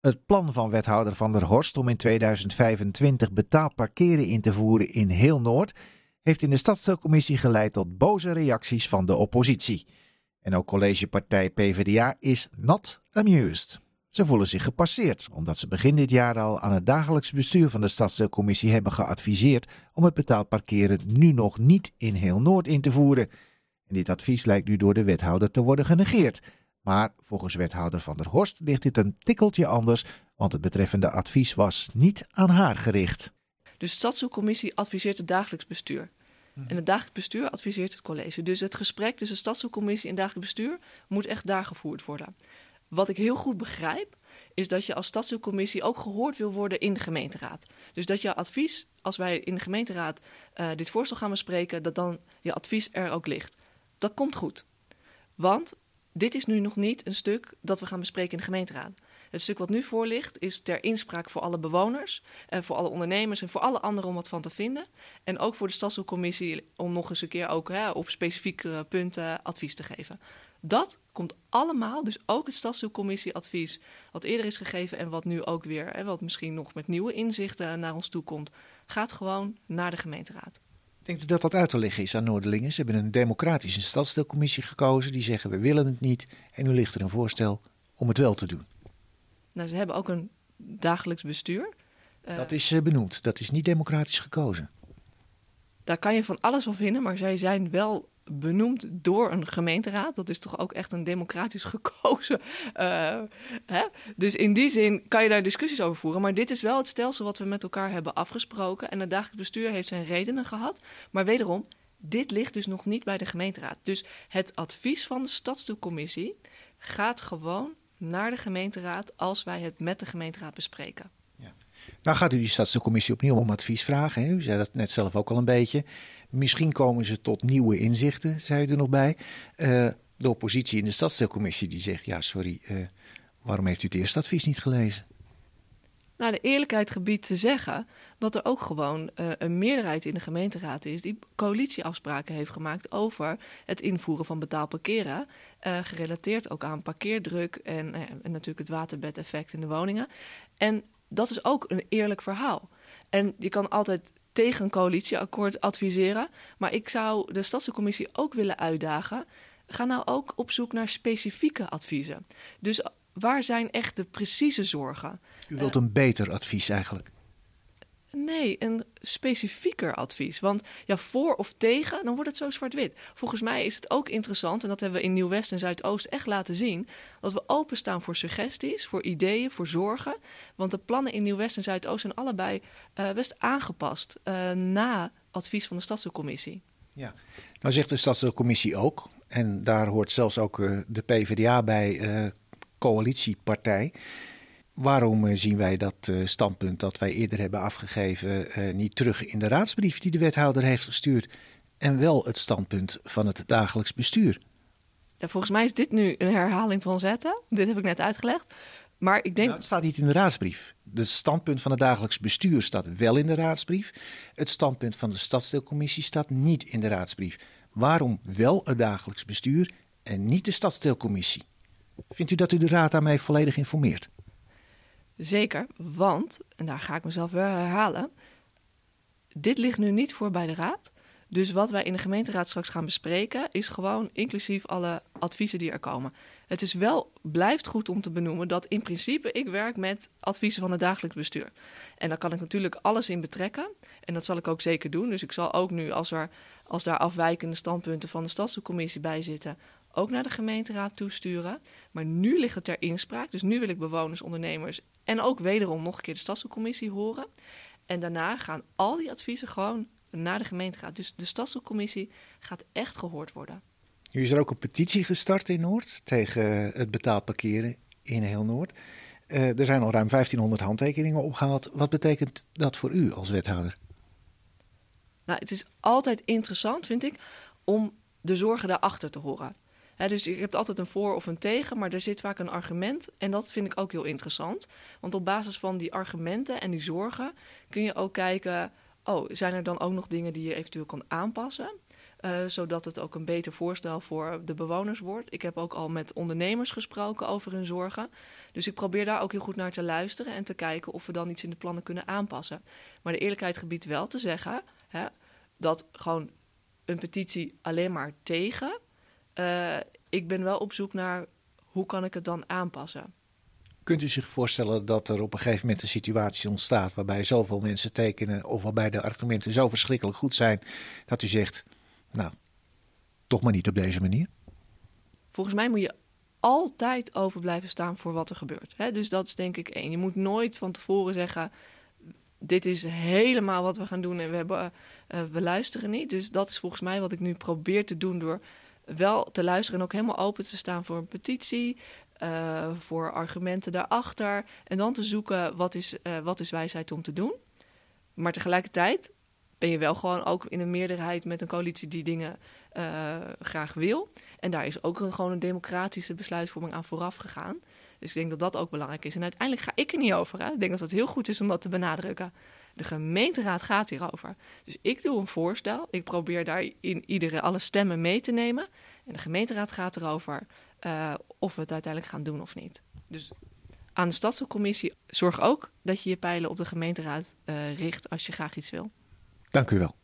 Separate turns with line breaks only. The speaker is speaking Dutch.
Het plan van wethouder Van der Horst om in 2025 betaald parkeren in te voeren in heel Noord heeft in de stadsdeelcommissie geleid tot boze reacties van de oppositie. En ook collegepartij PvdA is not amused. Ze voelen zich gepasseerd, omdat ze begin dit jaar al aan het dagelijks bestuur van de stadsdeelcommissie hebben geadviseerd om het betaald parkeren nu nog niet in heel Noord in te voeren. En dit advies lijkt nu door de wethouder te worden genegeerd. Maar volgens wethouder Van der Horst ligt dit een tikkeltje anders, want het betreffende advies was niet aan haar gericht.
De stadsdeelcommissie adviseert het dagelijks bestuur. En het dagelijks bestuur adviseert het college. Dus het gesprek tussen stadsdeelcommissie en dagelijks bestuur moet echt daar gevoerd worden. Wat ik heel goed begrijp, is dat je als stadsdeelcommissie ook gehoord wil worden in de gemeenteraad. Dus dat je advies, als wij in de gemeenteraad uh, dit voorstel gaan bespreken, dat dan je advies er ook ligt. Dat komt goed. Want dit is nu nog niet een stuk dat we gaan bespreken in de gemeenteraad. Het stuk wat nu voor ligt is ter inspraak voor alle bewoners, voor alle ondernemers en voor alle anderen om wat van te vinden. En ook voor de stadsdeelcommissie om nog eens een keer ook hè, op specifieke punten advies te geven. Dat komt allemaal, dus ook het stadsdeelcommissieadvies, wat eerder is gegeven en wat nu ook weer, hè, wat misschien nog met nieuwe inzichten naar ons toe komt, gaat gewoon naar de gemeenteraad.
Denkt u dat dat uit te leggen is aan Noorderlingen? Ze hebben een democratische stadsdeelcommissie gekozen. Die zeggen we willen het niet. En nu ligt er een voorstel om het wel te doen.
Nou, ze hebben ook een dagelijks bestuur.
Dat is uh, benoemd. Dat is niet democratisch gekozen.
Daar kan je van alles van vinden, maar zij zijn wel benoemd door een gemeenteraad. Dat is toch ook echt een democratisch gekozen. Uh, hè? Dus in die zin kan je daar discussies over voeren. Maar dit is wel het stelsel wat we met elkaar hebben afgesproken. En het dagelijks bestuur heeft zijn redenen gehad. Maar wederom, dit ligt dus nog niet bij de gemeenteraad. Dus het advies van de stadsdeelcommissie gaat gewoon naar de gemeenteraad als wij het met de gemeenteraad bespreken.
Nou gaat u die stadsdeelcommissie opnieuw om advies vragen. Hè? U zei dat net zelf ook al een beetje. Misschien komen ze tot nieuwe inzichten, zei u er nog bij. Uh, de oppositie in de stadsdeelcommissie die zegt: ja, sorry, uh, waarom heeft u het eerste advies niet gelezen?
Nou, de eerlijkheid gebied te zeggen dat er ook gewoon uh, een meerderheid in de gemeenteraad is die coalitieafspraken heeft gemaakt over het invoeren van betaald parkeren. Uh, gerelateerd ook aan parkeerdruk en, en natuurlijk het waterbedeffect in de woningen. En dat is ook een eerlijk verhaal. En je kan altijd tegen een coalitieakkoord adviseren. Maar ik zou de stadscommissie ook willen uitdagen. Ga nou ook op zoek naar specifieke adviezen. Dus waar zijn echt de precieze zorgen?
U wilt een beter advies eigenlijk?
Nee, een specifieker advies. Want ja, voor of tegen, dan wordt het zo zwart-wit. Volgens mij is het ook interessant, en dat hebben we in Nieuw-West en Zuidoost echt laten zien, dat we openstaan voor suggesties, voor ideeën, voor zorgen. Want de plannen in Nieuw-West en Zuidoost zijn allebei uh, best aangepast uh, na advies van de Stadsdeelcommissie.
Ja, nou zegt de Stadsdeelcommissie ook, en daar hoort zelfs ook uh, de PvdA bij, coalitiepartij. Waarom zien wij dat uh, standpunt dat wij eerder hebben afgegeven uh, niet terug in de raadsbrief die de wethouder heeft gestuurd en wel het standpunt van het dagelijks bestuur?
Ja, volgens mij is dit nu een herhaling van zetten. Dit heb ik net uitgelegd. Maar ik denk. Nou,
het staat niet in de raadsbrief. Het standpunt van het dagelijks bestuur staat wel in de raadsbrief. Het standpunt van de stadsdeelcommissie staat niet in de raadsbrief. Waarom wel het dagelijks bestuur en niet de stadsdeelcommissie? Vindt u dat u de raad daarmee volledig informeert?
Zeker, want, en daar ga ik mezelf weer herhalen, dit ligt nu niet voor bij de raad. Dus wat wij in de gemeenteraad straks gaan bespreken, is gewoon inclusief alle adviezen die er komen. Het is wel, blijft goed om te benoemen dat in principe ik werk met adviezen van het dagelijks bestuur. En daar kan ik natuurlijk alles in betrekken. En dat zal ik ook zeker doen. Dus ik zal ook nu, als, er, als daar afwijkende standpunten van de stadscommissie bij zitten, ook naar de gemeenteraad toesturen. Maar nu ligt het ter inspraak. Dus nu wil ik bewoners, ondernemers en ook wederom nog een keer de stadscommissie horen. En daarna gaan al die adviezen gewoon naar de gemeenteraad. Dus de stadscommissie gaat echt gehoord worden.
Nu is er ook een petitie gestart in Noord tegen het betaald parkeren in heel Noord. Uh, er zijn al ruim 1500 handtekeningen opgehaald. Wat betekent dat voor u als wethouder?
Nou, het is altijd interessant, vind ik, om de zorgen daarachter te horen dus je hebt altijd een voor of een tegen, maar er zit vaak een argument. En dat vind ik ook heel interessant. Want op basis van die argumenten en die zorgen kun je ook kijken: oh, zijn er dan ook nog dingen die je eventueel kan aanpassen? Uh, zodat het ook een beter voorstel voor de bewoners wordt. Ik heb ook al met ondernemers gesproken over hun zorgen. Dus ik probeer daar ook heel goed naar te luisteren en te kijken of we dan iets in de plannen kunnen aanpassen. Maar de eerlijkheid gebiedt wel te zeggen hè, dat gewoon een petitie alleen maar tegen. Uh, ik ben wel op zoek naar hoe kan ik het dan aanpassen.
Kunt u zich voorstellen dat er op een gegeven moment een situatie ontstaat waarbij zoveel mensen tekenen of waarbij de argumenten zo verschrikkelijk goed zijn dat u zegt, nou, toch maar niet op deze manier?
Volgens mij moet je altijd open blijven staan voor wat er gebeurt. Hè? Dus dat is denk ik één. Je moet nooit van tevoren zeggen, dit is helemaal wat we gaan doen en we, hebben, uh, we luisteren niet. Dus dat is volgens mij wat ik nu probeer te doen door wel te luisteren en ook helemaal open te staan voor een petitie, uh, voor argumenten daarachter. En dan te zoeken wat is, uh, wat is wijsheid om te doen. Maar tegelijkertijd ben je wel gewoon ook in een meerderheid met een coalitie die dingen uh, graag wil. En daar is ook een, gewoon een democratische besluitvorming aan vooraf gegaan. Dus ik denk dat dat ook belangrijk is. En uiteindelijk ga ik er niet over. Hè? Ik denk dat het heel goed is om dat te benadrukken. De gemeenteraad gaat hierover. Dus ik doe een voorstel. Ik probeer daar in iedere alle stemmen mee te nemen. En de gemeenteraad gaat erover uh, of we het uiteindelijk gaan doen of niet. Dus aan de stadscommissie zorg ook dat je je pijlen op de gemeenteraad uh, richt als je graag iets wil.
Dank u wel.